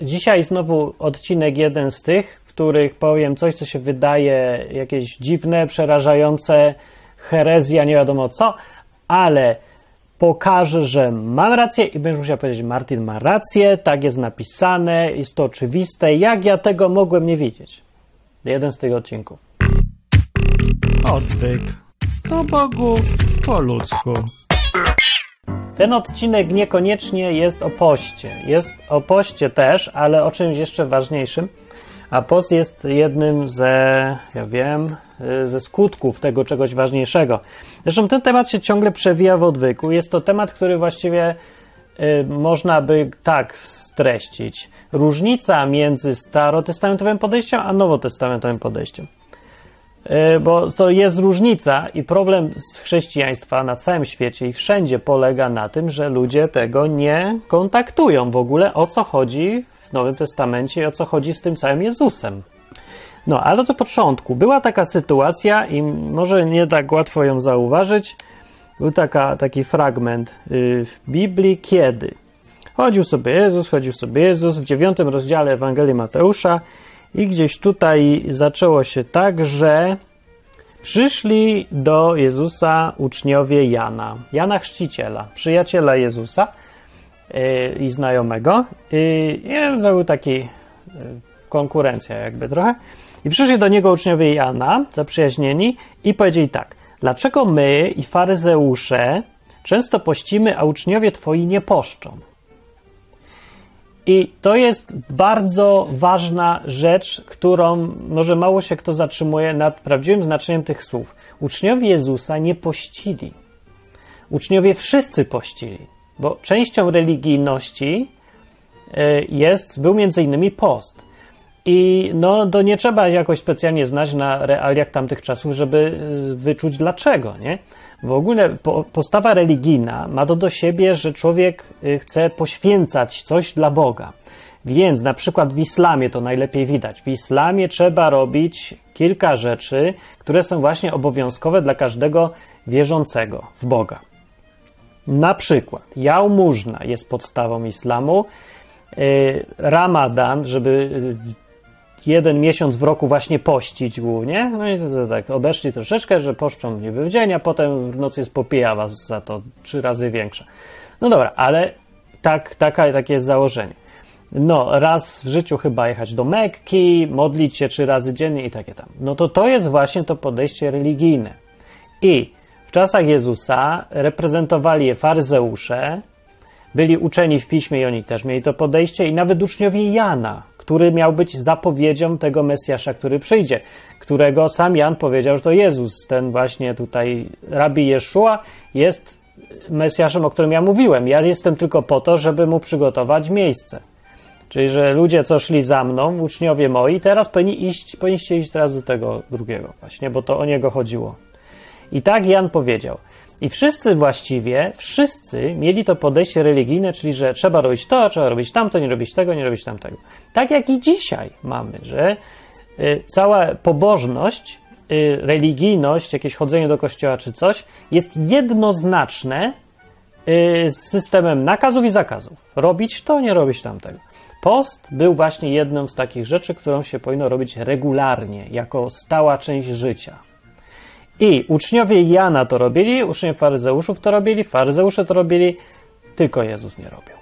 dzisiaj znowu odcinek jeden z tych, w których powiem coś, co się wydaje jakieś dziwne, przerażające, herezja, nie wiadomo co, ale pokażę, że mam rację i będziesz musiał powiedzieć, Martin ma rację, tak jest napisane, jest to oczywiste, jak ja tego mogłem nie widzieć. Jeden z tych odcinków. Odwyk. Po Bogu, po ludzku. Ten odcinek niekoniecznie jest o poście. Jest o poście też, ale o czymś jeszcze ważniejszym. A post jest jednym ze, ja wiem, ze skutków tego czegoś ważniejszego. Zresztą ten temat się ciągle przewija w odwyku. Jest to temat, który właściwie y, można by tak streścić. Różnica między starotestamentowym podejściem a nowotestamentowym podejściem. Y, bo to jest różnica i problem z chrześcijaństwa na całym świecie i wszędzie polega na tym, że ludzie tego nie kontaktują w ogóle o co chodzi w Nowym Testamencie i o co chodzi z tym całym Jezusem. No, ale do początku była taka sytuacja i może nie tak łatwo ją zauważyć. Był taka, taki fragment y, w Biblii, kiedy chodził sobie Jezus, chodził sobie Jezus w dziewiątym rozdziale Ewangelii Mateusza i gdzieś tutaj zaczęło się tak, że przyszli do Jezusa uczniowie Jana, Jana Chrzciciela, przyjaciela Jezusa yy, i znajomego. I to był taki yy, konkurencja jakby trochę. I przyszli do niego uczniowie Jana, zaprzyjaźnieni, i powiedzieli tak: Dlaczego my i faryzeusze często pościmy, a uczniowie twoi nie poszczą? I to jest bardzo ważna rzecz, którą może mało się kto zatrzymuje nad prawdziwym znaczeniem tych słów. Uczniowie Jezusa nie pościli. Uczniowie wszyscy pościli, bo częścią religijności y, jest, był między innymi post. I no, to nie trzeba jakoś specjalnie znać na realiach tamtych czasów, żeby y, wyczuć dlaczego, nie? W ogóle postawa religijna ma to do siebie, że człowiek y, chce poświęcać coś dla Boga. Więc na przykład w islamie to najlepiej widać. W islamie trzeba robić kilka rzeczy, które są właśnie obowiązkowe dla każdego wierzącego w Boga. Na przykład jałmużna jest podstawą islamu, y, Ramadan, żeby jeden miesiąc w roku właśnie pościć głównie. No i to, tak, obeszli troszeczkę, że poszczą niby w dzień, a potem w nocy jest popijawa za to trzy razy większa. No dobra, ale tak, taka, takie jest założenie. No, raz w życiu chyba jechać do Mekki, modlić się trzy razy dziennie i takie tam. No to to jest właśnie to podejście religijne. I w czasach Jezusa reprezentowali je faryzeusze, byli uczeni w piśmie i oni też mieli to podejście, i nawet uczniowie Jana, który miał być zapowiedzią tego Mesjasza, który przyjdzie, którego sam Jan powiedział, że to Jezus, ten właśnie tutaj rabi Jeszua jest Mesjaszem, o którym ja mówiłem. Ja jestem tylko po to, żeby mu przygotować miejsce. Czyli, że ludzie, co szli za mną, uczniowie moi, teraz powinni iść, powinniście iść teraz do tego drugiego właśnie, bo to o niego chodziło. I tak Jan powiedział – i wszyscy właściwie, wszyscy mieli to podejście religijne, czyli że trzeba robić to, trzeba robić tamto, nie robić tego, nie robić tamtego. Tak jak i dzisiaj mamy, że y, cała pobożność, y, religijność, jakieś chodzenie do kościoła czy coś jest jednoznaczne y, z systemem nakazów i zakazów. Robić to, nie robić tamtego. Post był właśnie jedną z takich rzeczy, którą się powinno robić regularnie, jako stała część życia. I uczniowie Jana to robili, uczniowie faryzeuszów to robili, faryzeusze to robili, tylko Jezus nie robił.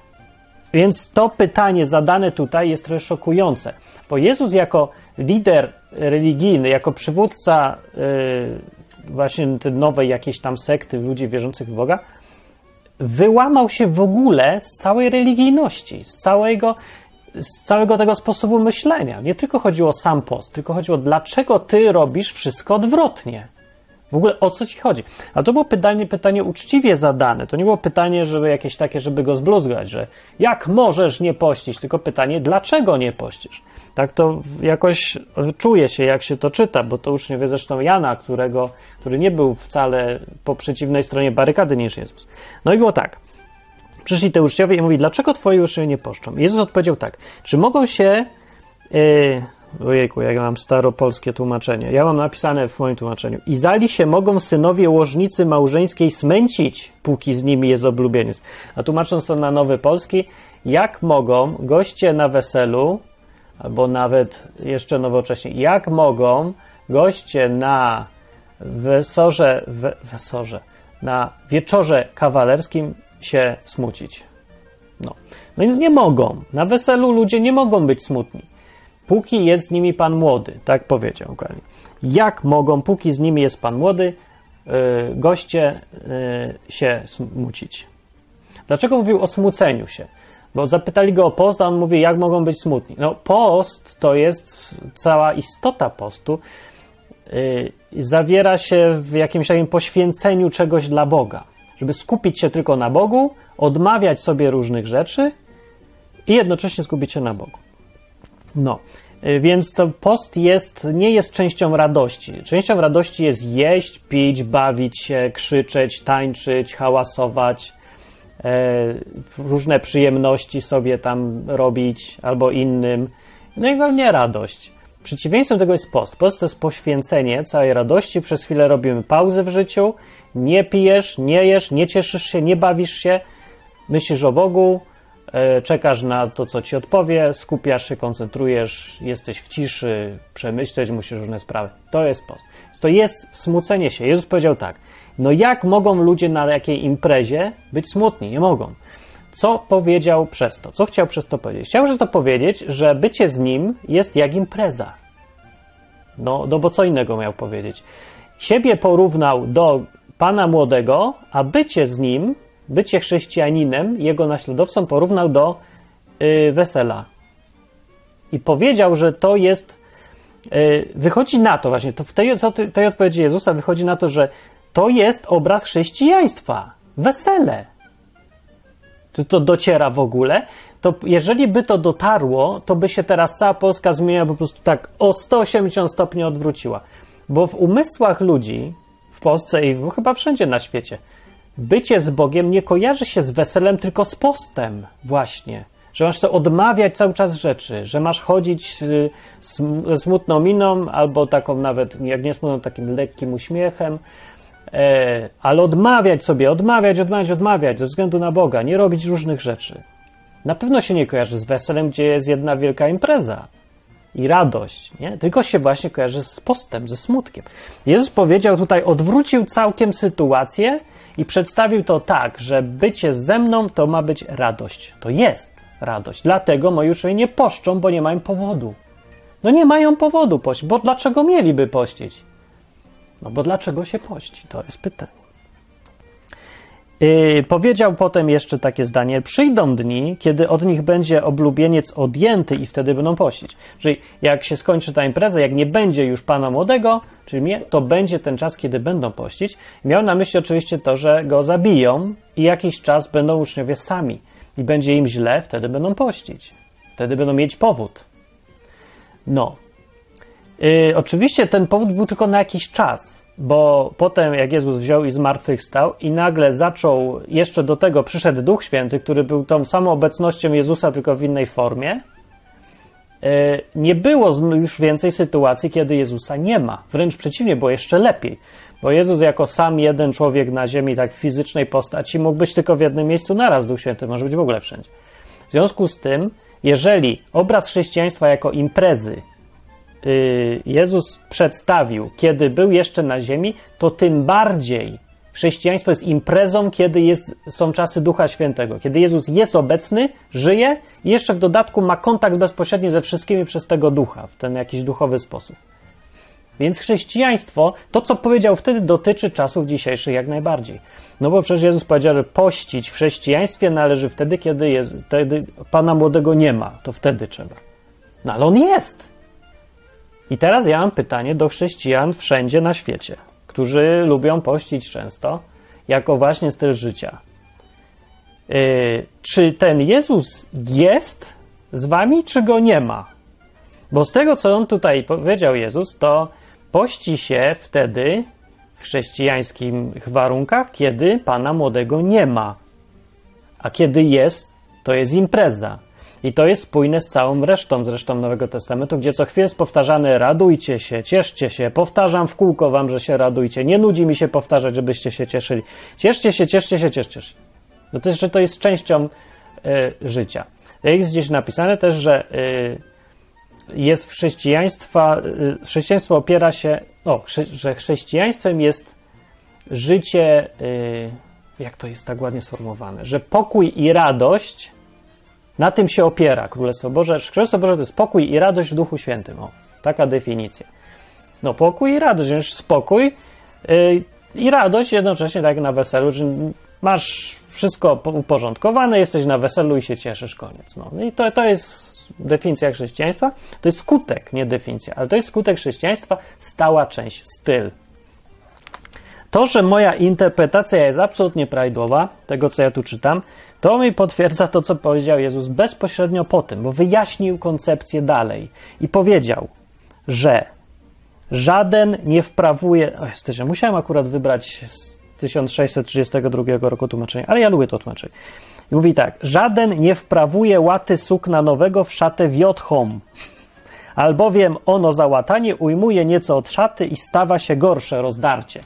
Więc to pytanie zadane tutaj jest trochę szokujące, bo Jezus jako lider religijny, jako przywódca yy, właśnie tej nowej jakiejś tam sekty ludzi wierzących w Boga, wyłamał się w ogóle z całej religijności, z całego, z całego tego sposobu myślenia. Nie tylko chodziło o sam post, tylko chodziło, dlaczego ty robisz wszystko odwrotnie. W ogóle o co ci chodzi? A to było pytanie, pytanie uczciwie zadane. To nie było pytanie, żeby jakieś takie, żeby go zbluzgać, że jak możesz nie pościć, tylko pytanie, dlaczego nie pościsz? Tak to jakoś czuje się, jak się to czyta, bo to uczniowie zresztą Jana, którego, który nie był wcale po przeciwnej stronie barykady niż Jezus. No i było tak. Przyszli te uczniowie i mówi, dlaczego twoi uczniowie nie poszczą? Jezus odpowiedział tak, czy mogą się... Yy, Ojejku, jak ja mam staropolskie tłumaczenie. Ja mam napisane w moim tłumaczeniu. I zali się mogą synowie łożnicy małżeńskiej smęcić, póki z nimi jest oblubieniec. A tłumacząc to na nowy polski, jak mogą goście na weselu, albo nawet jeszcze nowocześnie, jak mogą goście na wesorze, we, wesorze, na wieczorze kawalerskim się smucić. No. no więc nie mogą. Na weselu ludzie nie mogą być smutni. Póki jest z nimi pan młody, tak powiedział Gali. Jak mogą, póki z nimi jest pan młody, yy, goście yy, się smucić? Dlaczego mówił o smuceniu się? Bo zapytali go o post, a on mówi, jak mogą być smutni. No, post to jest cała istota postu. Yy, zawiera się w jakimś takim poświęceniu czegoś dla Boga. Żeby skupić się tylko na Bogu, odmawiać sobie różnych rzeczy i jednocześnie skupić się na Bogu. No, y, więc to post jest, nie jest częścią radości. Częścią radości jest jeść, pić, bawić się, krzyczeć, tańczyć, hałasować, e, różne przyjemności sobie tam robić albo innym. No i nie radość. Przeciwieństwem tego jest post. Post to jest poświęcenie całej radości. Przez chwilę robimy pauzę w życiu. Nie pijesz, nie jesz, nie cieszysz się, nie bawisz się. Myślisz o Bogu, czekasz na to, co ci odpowie, skupiasz się, koncentrujesz, jesteś w ciszy, przemyśleć musisz różne sprawy. To jest post. To jest smucenie się. Jezus powiedział tak. No jak mogą ludzie na jakiej imprezie być smutni? Nie mogą. Co powiedział przez to? Co chciał przez to powiedzieć? Chciał przez to powiedzieć, że bycie z nim jest jak impreza. No, no bo co innego miał powiedzieć? Siebie porównał do pana młodego, a bycie z nim, bycie chrześcijaninem, jego naśladowcą porównał do yy, wesela. I powiedział, że to jest. Yy, wychodzi na to właśnie, to w tej, tej odpowiedzi Jezusa wychodzi na to, że to jest obraz chrześcijaństwa. Wesele czy to dociera w ogóle, to jeżeli by to dotarło, to by się teraz cała Polska zmieniła po prostu tak o 180 stopni odwróciła. Bo w umysłach ludzi w Polsce i chyba wszędzie na świecie bycie z Bogiem nie kojarzy się z weselem, tylko z postem właśnie. Że masz sobie odmawiać cały czas rzeczy, że masz chodzić ze smutną miną albo taką nawet, jak nie smutną, takim lekkim uśmiechem, E, ale odmawiać sobie, odmawiać, odmawiać, odmawiać ze względu na Boga, nie robić różnych rzeczy. Na pewno się nie kojarzy z weselem, gdzie jest jedna wielka impreza i radość, nie? tylko się właśnie kojarzy z postem, ze smutkiem. Jezus powiedział tutaj, odwrócił całkiem sytuację i przedstawił to tak, że bycie ze mną to ma być radość. To jest radość. Dlatego moi uczniowie nie poszczą, bo nie mają powodu. No nie mają powodu pościć, bo dlaczego mieliby pościć? No bo dlaczego się pości? To jest pytanie. Yy, powiedział potem jeszcze takie zdanie: Przyjdą dni, kiedy od nich będzie oblubieniec odjęty i wtedy będą pościć. Czyli jak się skończy ta impreza, jak nie będzie już pana młodego, czyli mnie, to będzie ten czas, kiedy będą pościć. Miał na myśli oczywiście to, że go zabiją i jakiś czas będą uczniowie sami i będzie im źle, wtedy będą pościć. Wtedy będą mieć powód. No, Yy, oczywiście ten powód był tylko na jakiś czas, bo potem jak Jezus wziął i zmartwychwstał i nagle zaczął, jeszcze do tego przyszedł Duch Święty, który był tą samą obecnością Jezusa, tylko w innej formie, yy, nie było już więcej sytuacji, kiedy Jezusa nie ma. Wręcz przeciwnie, było jeszcze lepiej. Bo Jezus jako sam jeden człowiek na ziemi, tak w fizycznej postaci, mógł być tylko w jednym miejscu naraz, Duch Święty może być w ogóle wszędzie. W związku z tym, jeżeli obraz chrześcijaństwa jako imprezy Y, Jezus przedstawił, kiedy był jeszcze na ziemi, to tym bardziej chrześcijaństwo jest imprezą, kiedy jest, są czasy Ducha Świętego. Kiedy Jezus jest obecny, żyje i jeszcze w dodatku ma kontakt bezpośredni ze wszystkimi przez tego ducha, w ten jakiś duchowy sposób. Więc chrześcijaństwo, to co powiedział wtedy, dotyczy czasów dzisiejszych jak najbardziej. No bo przecież Jezus powiedział, że pościć w chrześcijaństwie należy wtedy, kiedy jest, wtedy Pana Młodego nie ma. To wtedy trzeba. No ale on jest. I teraz ja mam pytanie do chrześcijan wszędzie na świecie, którzy lubią pościć często, jako właśnie styl życia. Yy, czy ten Jezus jest z wami, czy go nie ma? Bo z tego, co on tutaj powiedział Jezus, to pości się wtedy w chrześcijańskich warunkach, kiedy Pana Młodego nie ma. A kiedy jest, to jest impreza. I to jest spójne z całą resztą, zresztą Nowego Testamentu, gdzie co chwilę jest powtarzane radujcie się, cieszcie się, powtarzam w kółko wam, że się radujcie. Nie nudzi mi się powtarzać, żebyście się cieszyli. Cieszcie się, cieszcie się, cieszcie się. No to, że to jest częścią e, życia. Jest gdzieś napisane też, że e, jest w chrześcijaństwa, e, chrześcijaństwo opiera się, o, chrze, że chrześcijaństwem jest życie, jak to jest tak ładnie sformułowane, że pokój i radość na tym się opiera Królestwo Boże. Królestwo Boże to jest pokój i radość w Duchu Świętym. O, taka definicja. No pokój i radość, więc spokój yy, i radość jednocześnie tak jak na weselu, że masz wszystko uporządkowane, jesteś na weselu i się cieszysz, koniec. No i to, to jest definicja chrześcijaństwa. To jest skutek, nie definicja, ale to jest skutek chrześcijaństwa, stała część, styl. To, że moja interpretacja jest absolutnie prawidłowa, tego co ja tu czytam, to mi potwierdza to, co powiedział Jezus bezpośrednio po tym, bo wyjaśnił koncepcję dalej i powiedział, że żaden nie wprawuje. O, jesteście, musiałem akurat wybrać z 1632 roku tłumaczenia, ale ja lubię to tłumaczenie. I mówi tak: żaden nie wprawuje łaty sukna nowego w szatę wiotchą, albowiem ono załatanie ujmuje nieco od szaty i stawa się gorsze rozdarcie.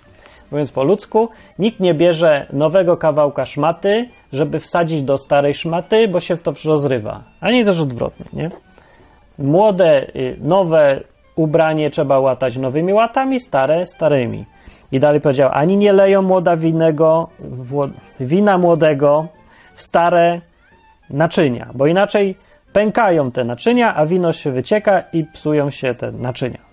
Mówiąc po ludzku, nikt nie bierze nowego kawałka szmaty, żeby wsadzić do starej szmaty, bo się to rozrywa. Ani też odwrotnie, nie? Młode, y, nowe ubranie trzeba łatać nowymi łatami, stare starymi. I dalej powiedział, ani nie leją młoda winnego, wina młodego w stare naczynia, bo inaczej pękają te naczynia, a wino się wycieka i psują się te naczynia.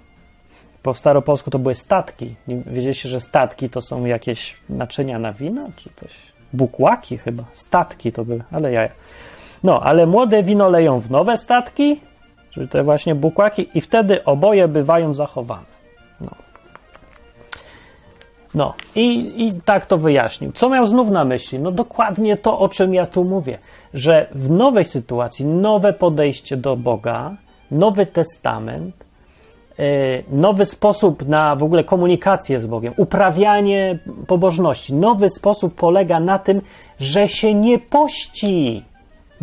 Po staropolsku to były statki. Wiedzieliście, że statki to są jakieś naczynia na wino, czy coś? Bukłaki chyba. Statki to były, ale ja. No, ale młode wino leją w nowe statki, czyli te właśnie bukłaki, i wtedy oboje bywają zachowane. No. No, i, i tak to wyjaśnił. Co miał znów na myśli? No dokładnie to, o czym ja tu mówię, że w nowej sytuacji, nowe podejście do Boga, nowy testament, nowy sposób na w ogóle komunikację z Bogiem, uprawianie pobożności, nowy sposób polega na tym, że się nie pości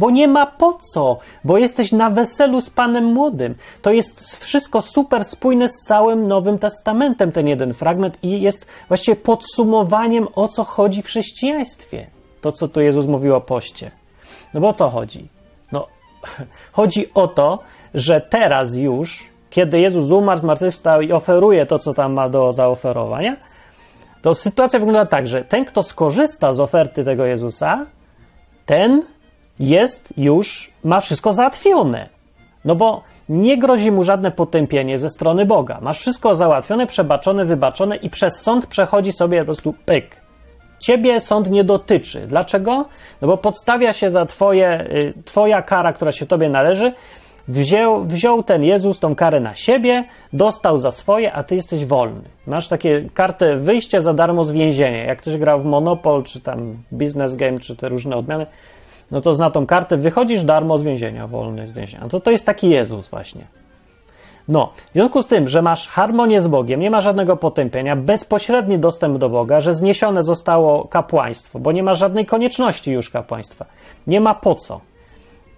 bo nie ma po co, bo jesteś na weselu z Panem Młodym. To jest wszystko super spójne z całym Nowym Testamentem, ten jeden fragment, i jest właściwie podsumowaniem, o co chodzi w chrześcijaństwie. To, co tu Jezus mówił o poście. No bo o co chodzi? No, chodzi o to, że teraz już, kiedy Jezus umarł, zmartwychwstał i oferuje to, co tam ma do zaoferowania, to sytuacja wygląda tak, że ten, kto skorzysta z oferty tego Jezusa, ten jest już, ma wszystko załatwione. No bo nie grozi mu żadne potępienie ze strony Boga. Masz wszystko załatwione, przebaczone, wybaczone i przez sąd przechodzi sobie po prostu pyk. Ciebie sąd nie dotyczy. Dlaczego? No bo podstawia się za twoje, y, twoja kara, która się tobie należy. Wziął, wziął ten Jezus tą karę na siebie, dostał za swoje, a ty jesteś wolny. Masz takie kartę wyjście za darmo z więzienia. Jak ktoś grał w Monopol, czy tam Business Game, czy te różne odmiany, no to zna tą kartę, wychodzisz darmo z więzienia, wolny z więzienia. No to to jest taki Jezus właśnie. No, w związku z tym, że masz harmonię z Bogiem, nie ma żadnego potępienia, bezpośredni dostęp do Boga, że zniesione zostało kapłaństwo, bo nie ma żadnej konieczności już kapłaństwa. Nie ma po co.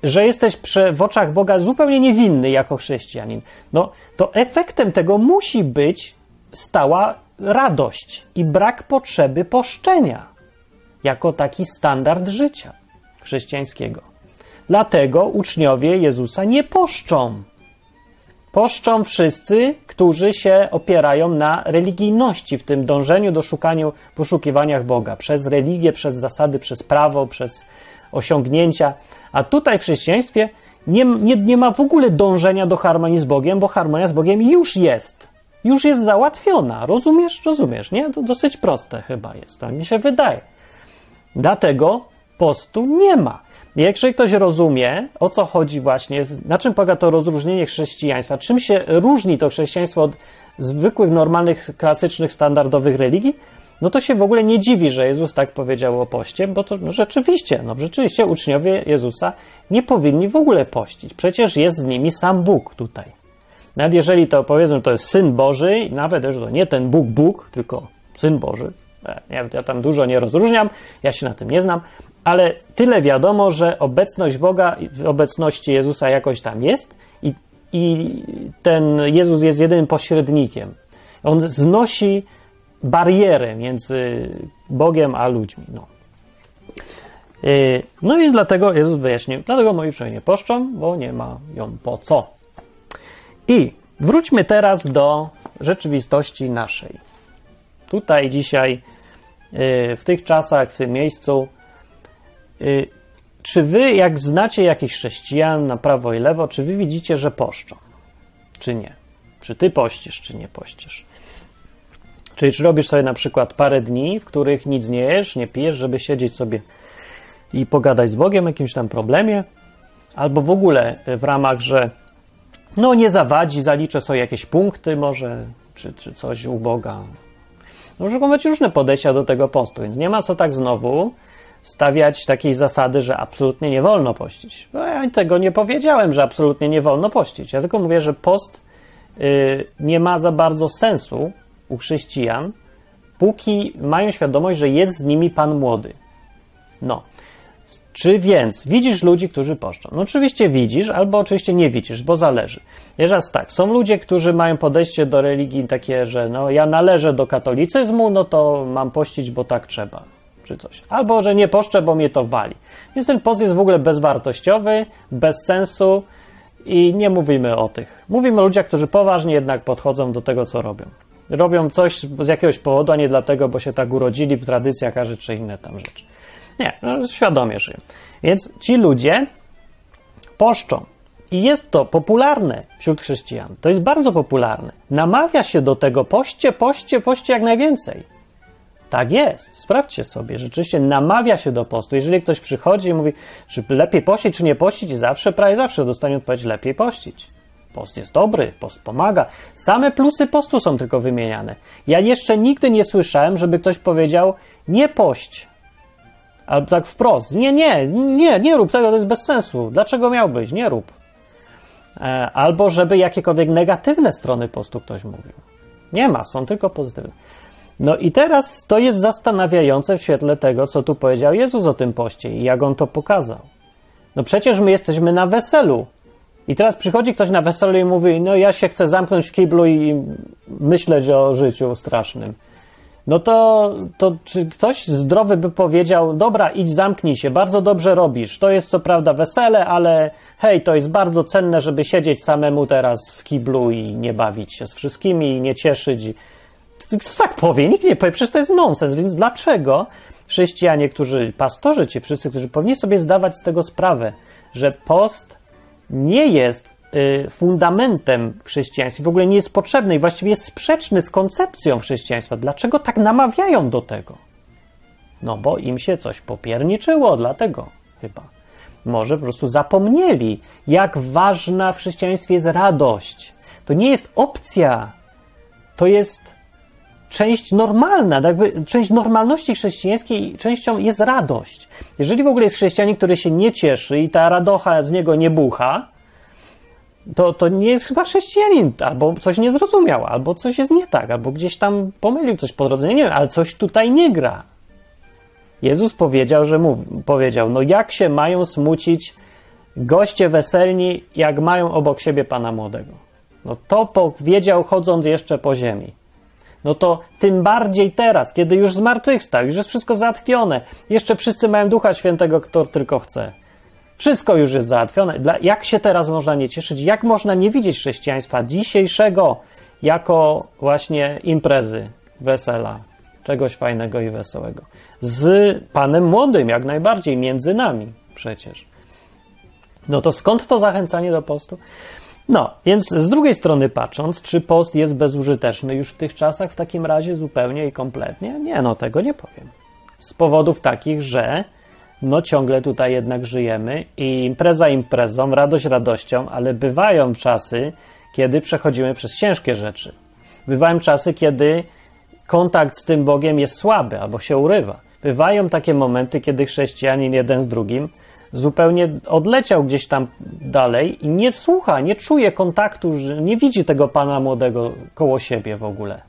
Że jesteś w oczach Boga zupełnie niewinny jako chrześcijanin. No, to efektem tego musi być stała radość i brak potrzeby poszczenia jako taki standard życia chrześcijańskiego. Dlatego uczniowie Jezusa nie poszczą. Poszczą wszyscy, którzy się opierają na religijności, w tym dążeniu do szukaniu, poszukiwaniach Boga, przez religię, przez zasady, przez prawo, przez osiągnięcia. A tutaj w chrześcijaństwie nie, nie, nie ma w ogóle dążenia do harmonii z Bogiem, bo harmonia z Bogiem już jest. Już jest załatwiona. Rozumiesz? Rozumiesz, nie? To dosyć proste chyba jest. To mi się wydaje. Dlatego postu nie ma. Jeżeli ktoś rozumie, o co chodzi właśnie, na czym polega to rozróżnienie chrześcijaństwa, czym się różni to chrześcijaństwo od zwykłych, normalnych, klasycznych, standardowych religii, no to się w ogóle nie dziwi, że Jezus tak powiedział o poście, bo to rzeczywiście, no rzeczywiście uczniowie Jezusa nie powinni w ogóle pościć. Przecież jest z nimi sam Bóg tutaj. Nawet jeżeli to powiedzmy, to jest Syn Boży, nawet że to nie ten Bóg Bóg, tylko Syn Boży, e, ja, ja tam dużo nie rozróżniam, ja się na tym nie znam, ale tyle wiadomo, że obecność Boga w obecności Jezusa jakoś tam jest i, i ten Jezus jest jedynym pośrednikiem. On znosi barierę między Bogiem a ludźmi. No. Yy, No i dlatego Jezus wyjaśnił, dlatego moi uczniowie nie poszczą, bo nie ma ją po co. I wróćmy teraz do rzeczywistości naszej. Tutaj dzisiaj, yy, w tych czasach, w tym miejscu, yy, czy wy, jak znacie jakichś chrześcijan na prawo i lewo, czy wy widzicie, że poszczą? Czy nie? Czy ty pościsz, czy nie pościsz? Czyli czy robisz sobie na przykład parę dni, w których nic nie jesz, nie pijesz, żeby siedzieć sobie i pogadać z Bogiem o jakimś tam problemie, albo w ogóle w ramach, że no nie zawadzi, zaliczę sobie jakieś punkty może, czy, czy coś u Boga. No, Mogą być różne podejścia do tego postu, więc nie ma co tak znowu stawiać takiej zasady, że absolutnie nie wolno pościć. No, ja tego nie powiedziałem, że absolutnie nie wolno pościć. Ja tylko mówię, że post y, nie ma za bardzo sensu u chrześcijan, póki mają świadomość, że jest z nimi Pan Młody. No. Czy więc widzisz ludzi, którzy poszczą? No oczywiście widzisz, albo oczywiście nie widzisz, bo zależy. Teraz tak, są ludzie, którzy mają podejście do religii takie, że no ja należę do katolicyzmu, no to mam pościć, bo tak trzeba, czy coś. Albo, że nie poszczę, bo mnie to wali. Więc ten post jest w ogóle bezwartościowy, bez sensu i nie mówimy o tych. Mówimy o ludziach, którzy poważnie jednak podchodzą do tego, co robią. Robią coś z jakiegoś powodu, a nie dlatego, bo się tak urodzili, tradycja każe, czy inne tam rzeczy. Nie, no, świadomie żyją. Więc ci ludzie poszczą. I jest to popularne wśród chrześcijan. To jest bardzo popularne. Namawia się do tego, poście, poście, poście jak najwięcej. Tak jest. Sprawdźcie sobie. Rzeczywiście namawia się do postu. Jeżeli ktoś przychodzi i mówi, czy lepiej pościć, czy nie pościć, zawsze, prawie zawsze dostanie odpowiedź, lepiej pościć. Post jest dobry, post pomaga. Same plusy postu są tylko wymieniane. Ja jeszcze nigdy nie słyszałem, żeby ktoś powiedział, nie pość. Albo tak wprost. Nie, nie, nie, nie rób tego, to jest bez sensu. Dlaczego miałbyś? Nie rób. E, Albo żeby jakiekolwiek negatywne strony postu ktoś mówił. Nie ma, są tylko pozytywne. No i teraz to jest zastanawiające w świetle tego, co tu powiedział Jezus o tym poście i jak on to pokazał. No przecież my jesteśmy na weselu. I teraz przychodzi ktoś na weselu i mówi: No, ja się chcę zamknąć w kiblu i myśleć o życiu strasznym. No to, to czy ktoś zdrowy by powiedział: Dobra, idź, zamknij się, bardzo dobrze robisz. To jest co prawda wesele, ale hej, to jest bardzo cenne, żeby siedzieć samemu teraz w kiblu i nie bawić się z wszystkimi i nie cieszyć. Kto tak powie? Nikt nie powie, przecież to jest nonsens. Więc dlaczego chrześcijanie, którzy, pastorzy ci wszyscy, którzy powinni sobie zdawać z tego sprawę, że post nie jest y, fundamentem w chrześcijaństwie, w ogóle nie jest potrzebny i właściwie jest sprzeczny z koncepcją chrześcijaństwa. Dlaczego tak namawiają do tego? No bo im się coś popierniczyło, dlatego chyba. Może po prostu zapomnieli, jak ważna w chrześcijaństwie jest radość. To nie jest opcja, to jest część normalna, tak jakby część normalności chrześcijańskiej częścią jest radość. Jeżeli w ogóle jest chrześcijanin, który się nie cieszy i ta radocha z niego nie bucha, to, to nie jest chyba chrześcijanin, albo coś nie zrozumiał, albo coś jest nie tak, albo gdzieś tam pomylił coś po drodze, nie wiem, ale coś tutaj nie gra. Jezus powiedział, że mów, powiedział, no jak się mają smucić goście weselni, jak mają obok siebie Pana Młodego. No to powiedział chodząc jeszcze po ziemi. No to tym bardziej teraz, kiedy już zmartwychwstał, już jest wszystko załatwione. Jeszcze wszyscy mają Ducha Świętego, kto tylko chce. Wszystko już jest załatwione. Dla, jak się teraz można nie cieszyć? Jak można nie widzieć chrześcijaństwa dzisiejszego jako właśnie imprezy, wesela, czegoś fajnego i wesołego? Z Panem Młodym, jak najbardziej, między nami przecież. No to skąd to zachęcanie do postu? No, więc z drugiej strony patrząc, czy post jest bezużyteczny już w tych czasach w takim razie zupełnie i kompletnie? Nie, no tego nie powiem. Z powodów takich, że no ciągle tutaj jednak żyjemy i impreza imprezą, radość radością, ale bywają czasy, kiedy przechodzimy przez ciężkie rzeczy. Bywają czasy, kiedy kontakt z tym Bogiem jest słaby albo się urywa. Bywają takie momenty, kiedy chrześcijanin jeden z drugim zupełnie odleciał gdzieś tam dalej i nie słucha, nie czuje kontaktu, nie widzi tego pana młodego koło siebie w ogóle.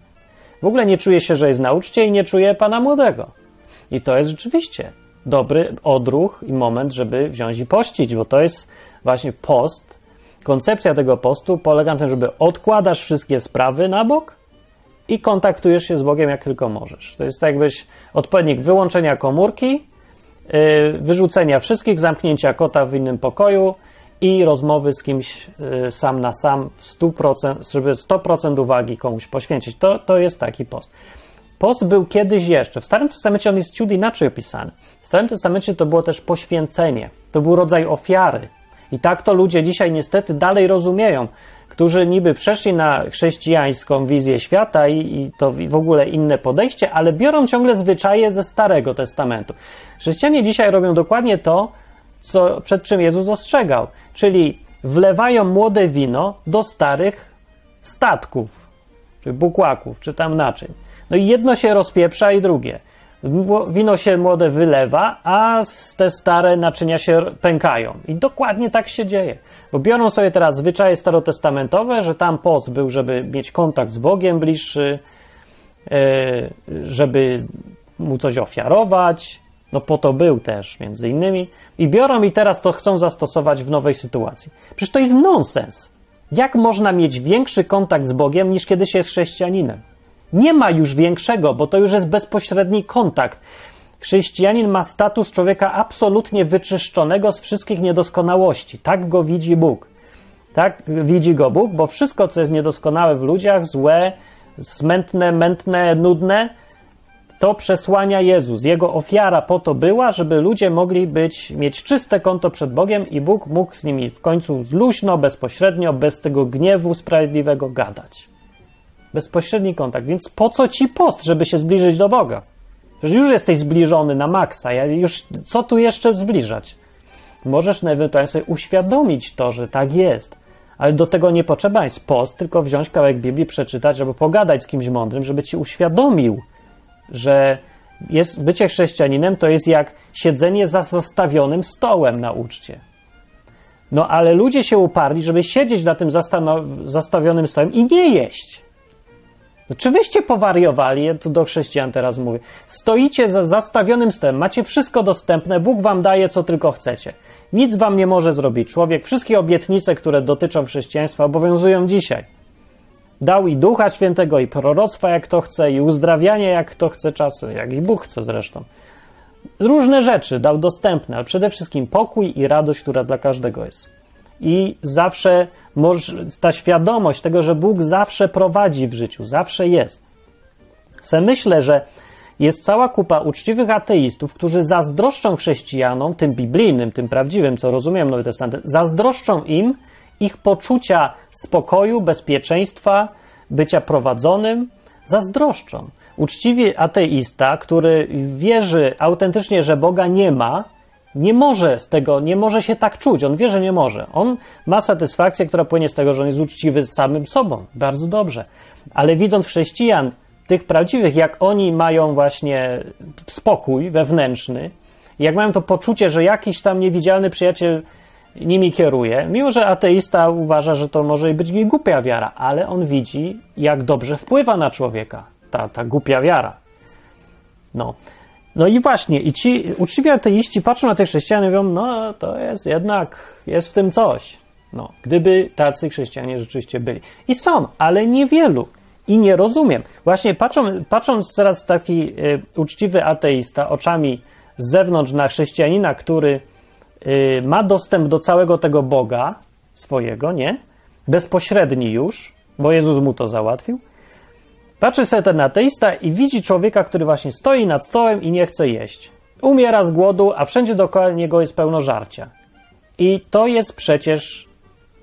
W ogóle nie czuje się, że jest na uczcie i nie czuje pana młodego. I to jest rzeczywiście dobry odruch i moment, żeby wziąć i pościć, bo to jest właśnie post. Koncepcja tego postu polega na tym, żeby odkładasz wszystkie sprawy na bok i kontaktujesz się z Bogiem jak tylko możesz. To jest tak jakbyś odpowiednik wyłączenia komórki wyrzucenia wszystkich, zamknięcia kota w innym pokoju i rozmowy z kimś y, sam na sam w 100%, żeby 100% uwagi komuś poświęcić. To, to jest taki post. Post był kiedyś jeszcze. W Starym Testamencie on jest ciut inaczej opisany. W Starym Testamencie to było też poświęcenie. To był rodzaj ofiary. I tak to ludzie dzisiaj niestety dalej rozumieją, którzy niby przeszli na chrześcijańską wizję świata i, i to w ogóle inne podejście, ale biorą ciągle zwyczaje ze Starego Testamentu. Chrześcijanie dzisiaj robią dokładnie to, co, przed czym Jezus ostrzegał, czyli wlewają młode wino do starych statków, czy bukłaków, czy tam naczyń. No i jedno się rozpieprza i drugie. Wino się młode wylewa, a te stare naczynia się pękają. I dokładnie tak się dzieje. Bo biorą sobie teraz zwyczaje starotestamentowe, że tam post był, żeby mieć kontakt z Bogiem bliższy, e, żeby mu coś ofiarować. No po to był też, między innymi. I biorą i teraz to chcą zastosować w nowej sytuacji. Przecież to jest nonsens. Jak można mieć większy kontakt z Bogiem niż kiedy się jest chrześcijaninem? Nie ma już większego, bo to już jest bezpośredni kontakt. Chrześcijanin ma status człowieka absolutnie wyczyszczonego z wszystkich niedoskonałości. Tak go widzi Bóg. Tak widzi go Bóg, bo wszystko, co jest niedoskonałe w ludziach, złe, smętne, mętne, nudne, to przesłania Jezus. Jego ofiara po to była, żeby ludzie mogli być, mieć czyste konto przed Bogiem i Bóg mógł z nimi w końcu luźno, bezpośrednio, bez tego gniewu sprawiedliwego gadać. Bezpośredni kontakt. Więc po co ci post, żeby się zbliżyć do Boga? Że już jesteś zbliżony na maksa. Ja już, co tu jeszcze zbliżać? Możesz ewentualnie sobie uświadomić to, że tak jest. Ale do tego nie potrzeba jest post, tylko wziąć kawałek Biblii, przeczytać, albo pogadać z kimś mądrym, żeby ci uświadomił, że jest, bycie chrześcijaninem to jest jak siedzenie za zastawionym stołem na uczcie. No ale ludzie się uparli, żeby siedzieć na tym zastawionym stołem i nie jeść. No, czy wyście powariowali? Ja tu do chrześcijan teraz mówię. Stoicie za zastawionym stołem, macie wszystko dostępne, Bóg wam daje, co tylko chcecie. Nic wam nie może zrobić człowiek. Wszystkie obietnice, które dotyczą chrześcijaństwa, obowiązują dzisiaj. Dał i Ducha Świętego, i proroctwa, jak to chce, i uzdrawianie, jak to chce czasu, jak i Bóg chce zresztą. Różne rzeczy dał dostępne, ale przede wszystkim pokój i radość, która dla każdego jest i zawsze ta świadomość tego, że Bóg zawsze prowadzi w życiu, zawsze jest. Se myślę, że jest cała kupa uczciwych ateistów, którzy zazdroszczą chrześcijanom, tym biblijnym, tym prawdziwym, co rozumiem Nowy Testament, zazdroszczą im ich poczucia spokoju, bezpieczeństwa, bycia prowadzonym, zazdroszczą. Uczciwy ateista, który wierzy autentycznie, że Boga nie ma, nie może z tego, nie może się tak czuć. On wie, że nie może. On ma satysfakcję, która płynie z tego, że on jest uczciwy z samym sobą. Bardzo dobrze. Ale widząc chrześcijan, tych prawdziwych, jak oni mają właśnie spokój wewnętrzny, jak mają to poczucie, że jakiś tam niewidzialny przyjaciel nimi kieruje, mimo że ateista uważa, że to może być głupia wiara, ale on widzi, jak dobrze wpływa na człowieka ta, ta głupia wiara. No. No i właśnie, i ci uczciwi ateiści patrzą na tych chrześcijan i mówią, no to jest jednak, jest w tym coś. No, gdyby tacy chrześcijanie rzeczywiście byli. I są, ale niewielu. I nie rozumiem. Właśnie patrzą, patrząc teraz taki y, uczciwy ateista oczami z zewnątrz na chrześcijanina, który y, ma dostęp do całego tego Boga swojego, nie? Bezpośredni już, bo Jezus mu to załatwił Patrzy sobie ten ateista i widzi człowieka, który właśnie stoi nad stołem i nie chce jeść. Umiera z głodu, a wszędzie dookoła niego jest pełno żarcia. I to jest przecież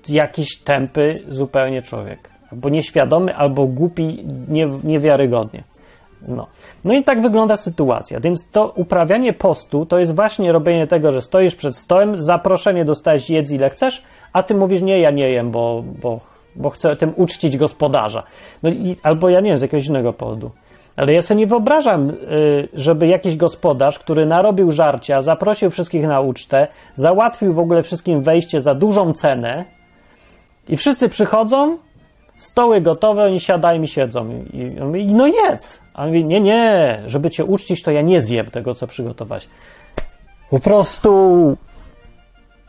jakiś tępy zupełnie człowiek. Albo nieświadomy, albo głupi, nie, niewiarygodnie. No. no i tak wygląda sytuacja. Więc to uprawianie postu to jest właśnie robienie tego, że stoisz przed stołem, zaproszenie dostajesz jedz ile chcesz, a ty mówisz nie, ja nie jem, bo, bo bo chcę tym uczcić gospodarza. No i, albo ja nie wiem, z jakiegoś innego powodu. Ale ja sobie nie wyobrażam, y, żeby jakiś gospodarz, który narobił żarcia, zaprosił wszystkich na ucztę, załatwił w ogóle wszystkim wejście za dużą cenę i wszyscy przychodzą, stoły gotowe, oni siadają i siedzą. I on mówi, no jedz. A on mówi, nie, nie, żeby cię uczcić, to ja nie zjem tego, co przygotować. Po prostu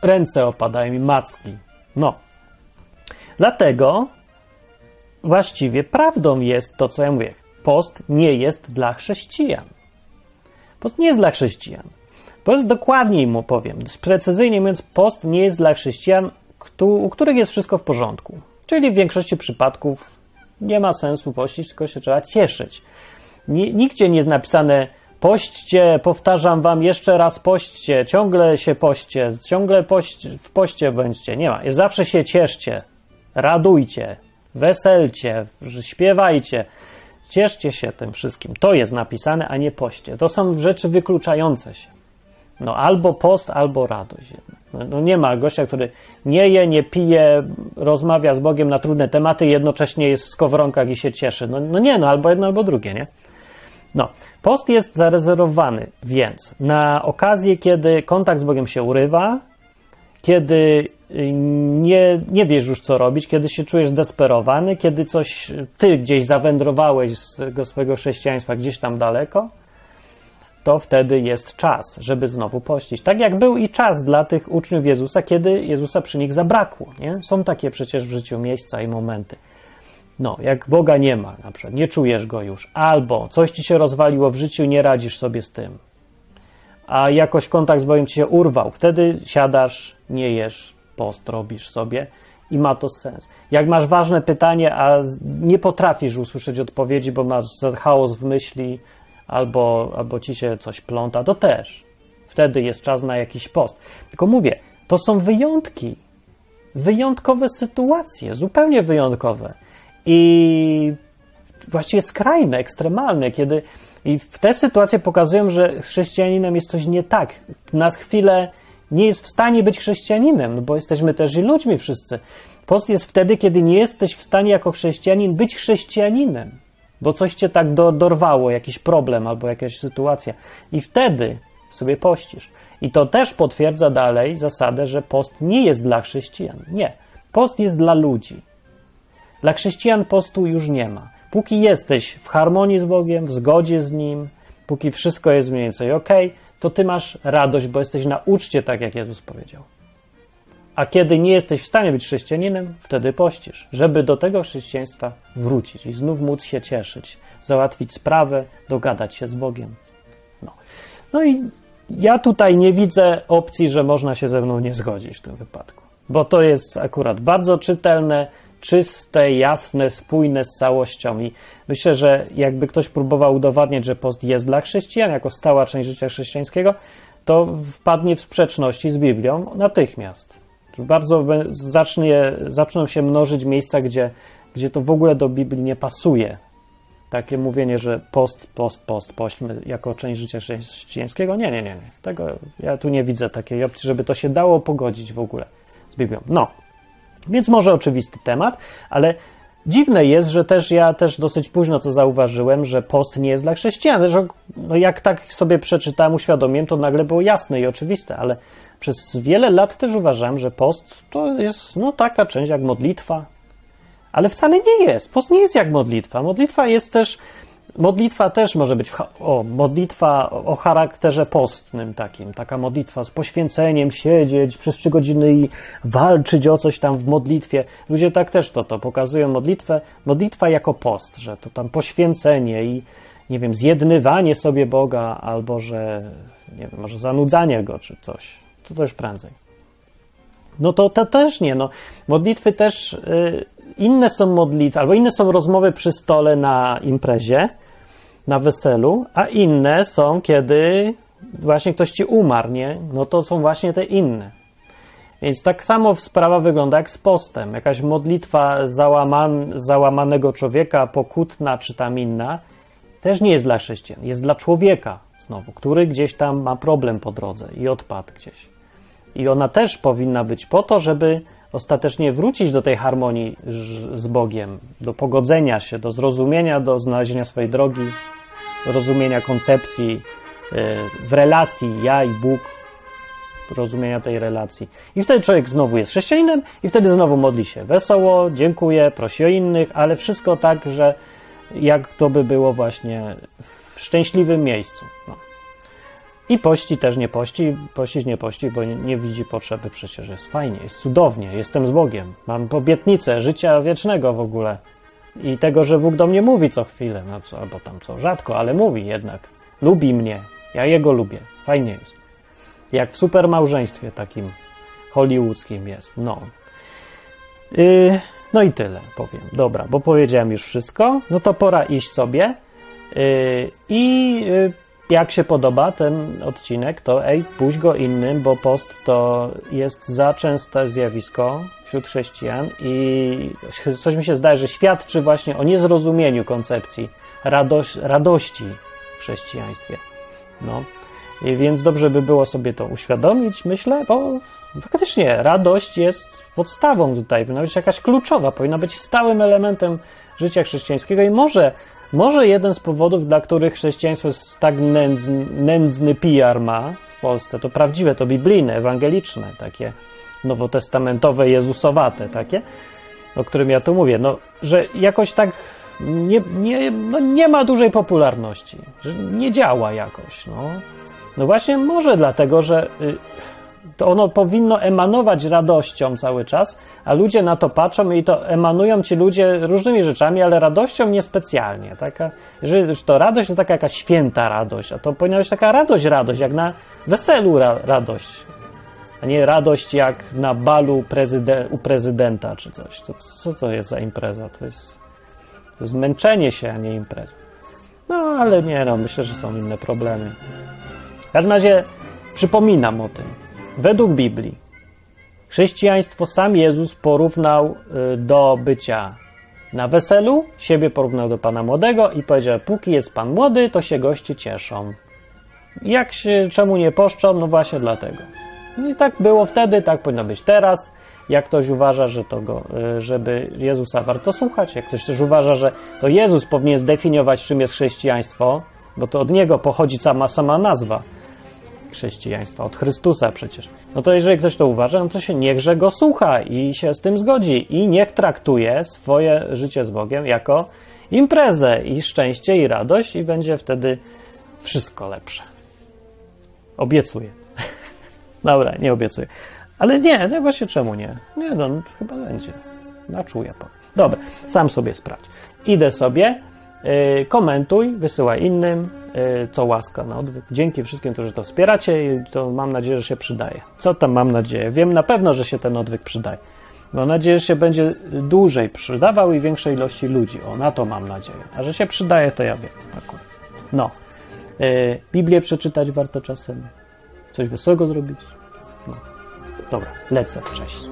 ręce opadają mi macki. No. Dlatego właściwie prawdą jest to, co ja mówię. Post nie jest dla chrześcijan. Post nie jest dla chrześcijan. Post dokładniej mu powiem, precyzyjnie mówiąc, post nie jest dla chrześcijan, u których jest wszystko w porządku. Czyli w większości przypadków nie ma sensu pościć, tylko się trzeba cieszyć. Nigdzie nie jest napisane pośćcie, powtarzam wam jeszcze raz pośćcie, ciągle się poście, ciągle w poście bądźcie. Nie ma. Zawsze się cieszcie, radujcie, weselcie, śpiewajcie. Cieszcie się tym wszystkim. To jest napisane, a nie poście. To są rzeczy wykluczające się. No albo post, albo radość. No, no nie ma gościa, który nie je, nie pije, rozmawia z Bogiem na trudne tematy, jednocześnie jest w skowronkach i się cieszy. No, no nie, no albo jedno, albo drugie, nie? No, post jest zarezerwowany więc na okazję, kiedy kontakt z Bogiem się urywa, kiedy nie, nie wiesz już co robić, kiedy się czujesz desperowany, kiedy coś, ty gdzieś zawędrowałeś z tego swojego chrześcijaństwa gdzieś tam daleko, to wtedy jest czas, żeby znowu pościć. Tak jak był i czas dla tych uczniów Jezusa, kiedy Jezusa przy nich zabrakło. Nie? Są takie przecież w życiu miejsca i momenty. No, jak Boga nie ma, na przykład, nie czujesz go już, albo coś ci się rozwaliło w życiu, nie radzisz sobie z tym, a jakoś kontakt z Bogiem ci się urwał, wtedy siadasz, nie jesz, post robisz sobie i ma to sens. Jak masz ważne pytanie, a nie potrafisz usłyszeć odpowiedzi, bo masz chaos w myśli, albo, albo ci się coś pląta, to też. Wtedy jest czas na jakiś post. Tylko mówię, to są wyjątki. Wyjątkowe sytuacje, zupełnie wyjątkowe. I właściwie skrajne, ekstremalne, kiedy i w te sytuacje pokazują, że chrześcijaninem jest coś nie tak. Na chwilę nie jest w stanie być chrześcijaninem, no bo jesteśmy też i ludźmi wszyscy. Post jest wtedy, kiedy nie jesteś w stanie jako chrześcijanin być chrześcijaninem, bo coś cię tak do, dorwało, jakiś problem albo jakaś sytuacja. I wtedy sobie pościsz. I to też potwierdza dalej zasadę, że post nie jest dla chrześcijan. Nie. Post jest dla ludzi. Dla chrześcijan postu już nie ma. Póki jesteś w harmonii z Bogiem, w zgodzie z Nim, póki wszystko jest mniej więcej ok, to ty masz radość, bo jesteś na uczcie, tak jak Jezus powiedział. A kiedy nie jesteś w stanie być chrześcijaninem, wtedy pościsz, żeby do tego chrześcijaństwa wrócić i znów móc się cieszyć, załatwić sprawę, dogadać się z Bogiem. No, no i ja tutaj nie widzę opcji, że można się ze mną nie zgodzić w tym wypadku, bo to jest akurat bardzo czytelne, czyste, jasne, spójne z całością. I myślę, że jakby ktoś próbował udowadniać, że post jest dla chrześcijan, jako stała część życia chrześcijańskiego, to wpadnie w sprzeczności z Biblią natychmiast. Bardzo zacznie, zaczną się mnożyć miejsca, gdzie, gdzie to w ogóle do Biblii nie pasuje. Takie mówienie, że post, post, post, pośćmy jako część życia chrześcijańskiego. Nie, nie, nie, nie. Tego, ja tu nie widzę takiej opcji, żeby to się dało pogodzić w ogóle z Biblią. No, więc może oczywisty temat, ale dziwne jest, że też ja też dosyć późno to zauważyłem, że post nie jest dla chrześcijan. No jak tak sobie przeczytałem, uświadomiłem, to nagle było jasne i oczywiste, ale przez wiele lat też uważałem, że post to jest no, taka część jak modlitwa, ale wcale nie jest. Post nie jest jak modlitwa. Modlitwa jest też Modlitwa też może być, o, modlitwa o charakterze postnym takim, taka modlitwa z poświęceniem, siedzieć przez trzy godziny i walczyć o coś tam w modlitwie. Ludzie tak też to, to pokazują modlitwę, modlitwa jako post, że to tam poświęcenie i, nie wiem, zjednywanie sobie Boga, albo że, nie wiem, może zanudzanie Go, czy coś. To też prędzej. No to, to też nie, no. Modlitwy też, y, inne są modlitwy, albo inne są rozmowy przy stole na imprezie, na weselu, a inne są, kiedy właśnie ktoś ci umarł, nie? No to są właśnie te inne. Więc tak samo sprawa wygląda jak z postem. Jakaś modlitwa załaman, załamanego człowieka, pokutna czy tam inna, też nie jest dla chrześcijan. Jest dla człowieka, znowu, który gdzieś tam ma problem po drodze i odpadł gdzieś. I ona też powinna być po to, żeby ostatecznie wrócić do tej harmonii z Bogiem, do pogodzenia się, do zrozumienia, do znalezienia swojej drogi, rozumienia koncepcji e, w relacji ja i Bóg, rozumienia tej relacji. I wtedy człowiek znowu jest chrześcijaninem i wtedy znowu modli się wesoło, dziękuję, prosi o innych, ale wszystko tak, że jak to by było właśnie w szczęśliwym miejscu. No. I pości też nie pości, pościć nie pości, bo nie, nie, widzi potrzeby, przecież jest fajnie, jest cudownie, jestem z Bogiem, mam obietnicę życia wiecznego w ogóle i tego, że Bóg do mnie mówi co chwilę, no co, albo tam co rzadko, ale mówi jednak, lubi mnie, ja Jego lubię, fajnie jest. Jak w supermałżeństwie takim hollywoodzkim jest. No. Yy, no i tyle powiem. Dobra, bo powiedziałem już wszystko. No to pora iść sobie. Yy, I yy, jak się podoba ten odcinek, to ej, puść go innym, bo post to jest za częste zjawisko wśród chrześcijan i coś mi się zdaje, że świadczy właśnie o niezrozumieniu koncepcji radości w chrześcijaństwie. No. I więc dobrze by było sobie to uświadomić, myślę, bo faktycznie radość jest podstawą tutaj, powinna być jakaś kluczowa, powinna być stałym elementem życia chrześcijańskiego i może, może jeden z powodów, dla których chrześcijaństwo jest tak nędzny, nędzny PR ma w Polsce, to prawdziwe, to biblijne, ewangeliczne, takie nowotestamentowe, jezusowate, takie, o którym ja tu mówię, no, że jakoś tak nie, nie, no nie ma dużej popularności, że nie działa jakoś, no. No właśnie może dlatego, że y, to ono powinno emanować radością cały czas, a ludzie na to patrzą i to emanują ci ludzie różnymi rzeczami, ale radością niespecjalnie. Taka, jeżeli to radość, to taka jakaś święta radość, a to powinna być taka radość, radość, jak na weselu ra radość, a nie radość jak na balu u prezydenta czy coś. To, co to jest za impreza? To jest, to jest męczenie się, a nie impreza. No ale nie, no myślę, że są inne problemy. W każdym razie przypominam o tym. Według Biblii chrześcijaństwo sam Jezus porównał y, do bycia na weselu, siebie porównał do Pana Młodego i powiedział, póki jest Pan Młody, to się goście cieszą. Jak się, czemu nie poszczą? No właśnie dlatego. No i tak było wtedy, tak powinno być teraz. Jak ktoś uważa, że to go, y, żeby Jezusa warto słuchać, jak ktoś też uważa, że to Jezus powinien zdefiniować, czym jest chrześcijaństwo, bo to od niego pochodzi sama, sama nazwa chrześcijaństwa, od Chrystusa przecież. No to jeżeli ktoś to uważa, no to się niechże go słucha i się z tym zgodzi i niech traktuje swoje życie z Bogiem jako imprezę i szczęście i radość i będzie wtedy wszystko lepsze. Obiecuję. Dobra, nie obiecuję. Ale nie, no właśnie czemu nie? Nie, no, no to chyba będzie. Na czuję powiem. Dobra, sam sobie sprawdź. Idę sobie, yy, komentuj, wysyłaj innym, co łaska na odwyk. Dzięki wszystkim, którzy to wspieracie i to mam nadzieję, że się przydaje. Co tam mam nadzieję? Wiem na pewno, że się ten odwyk przydaje. Mam nadzieję, że się będzie dłużej przydawał i większej ilości ludzi. O, na to mam nadzieję. A że się przydaje, to ja wiem akurat. No. Yy, Biblię przeczytać warto czasem. Coś wesołego zrobić. No. Dobra, lecę. Cześć.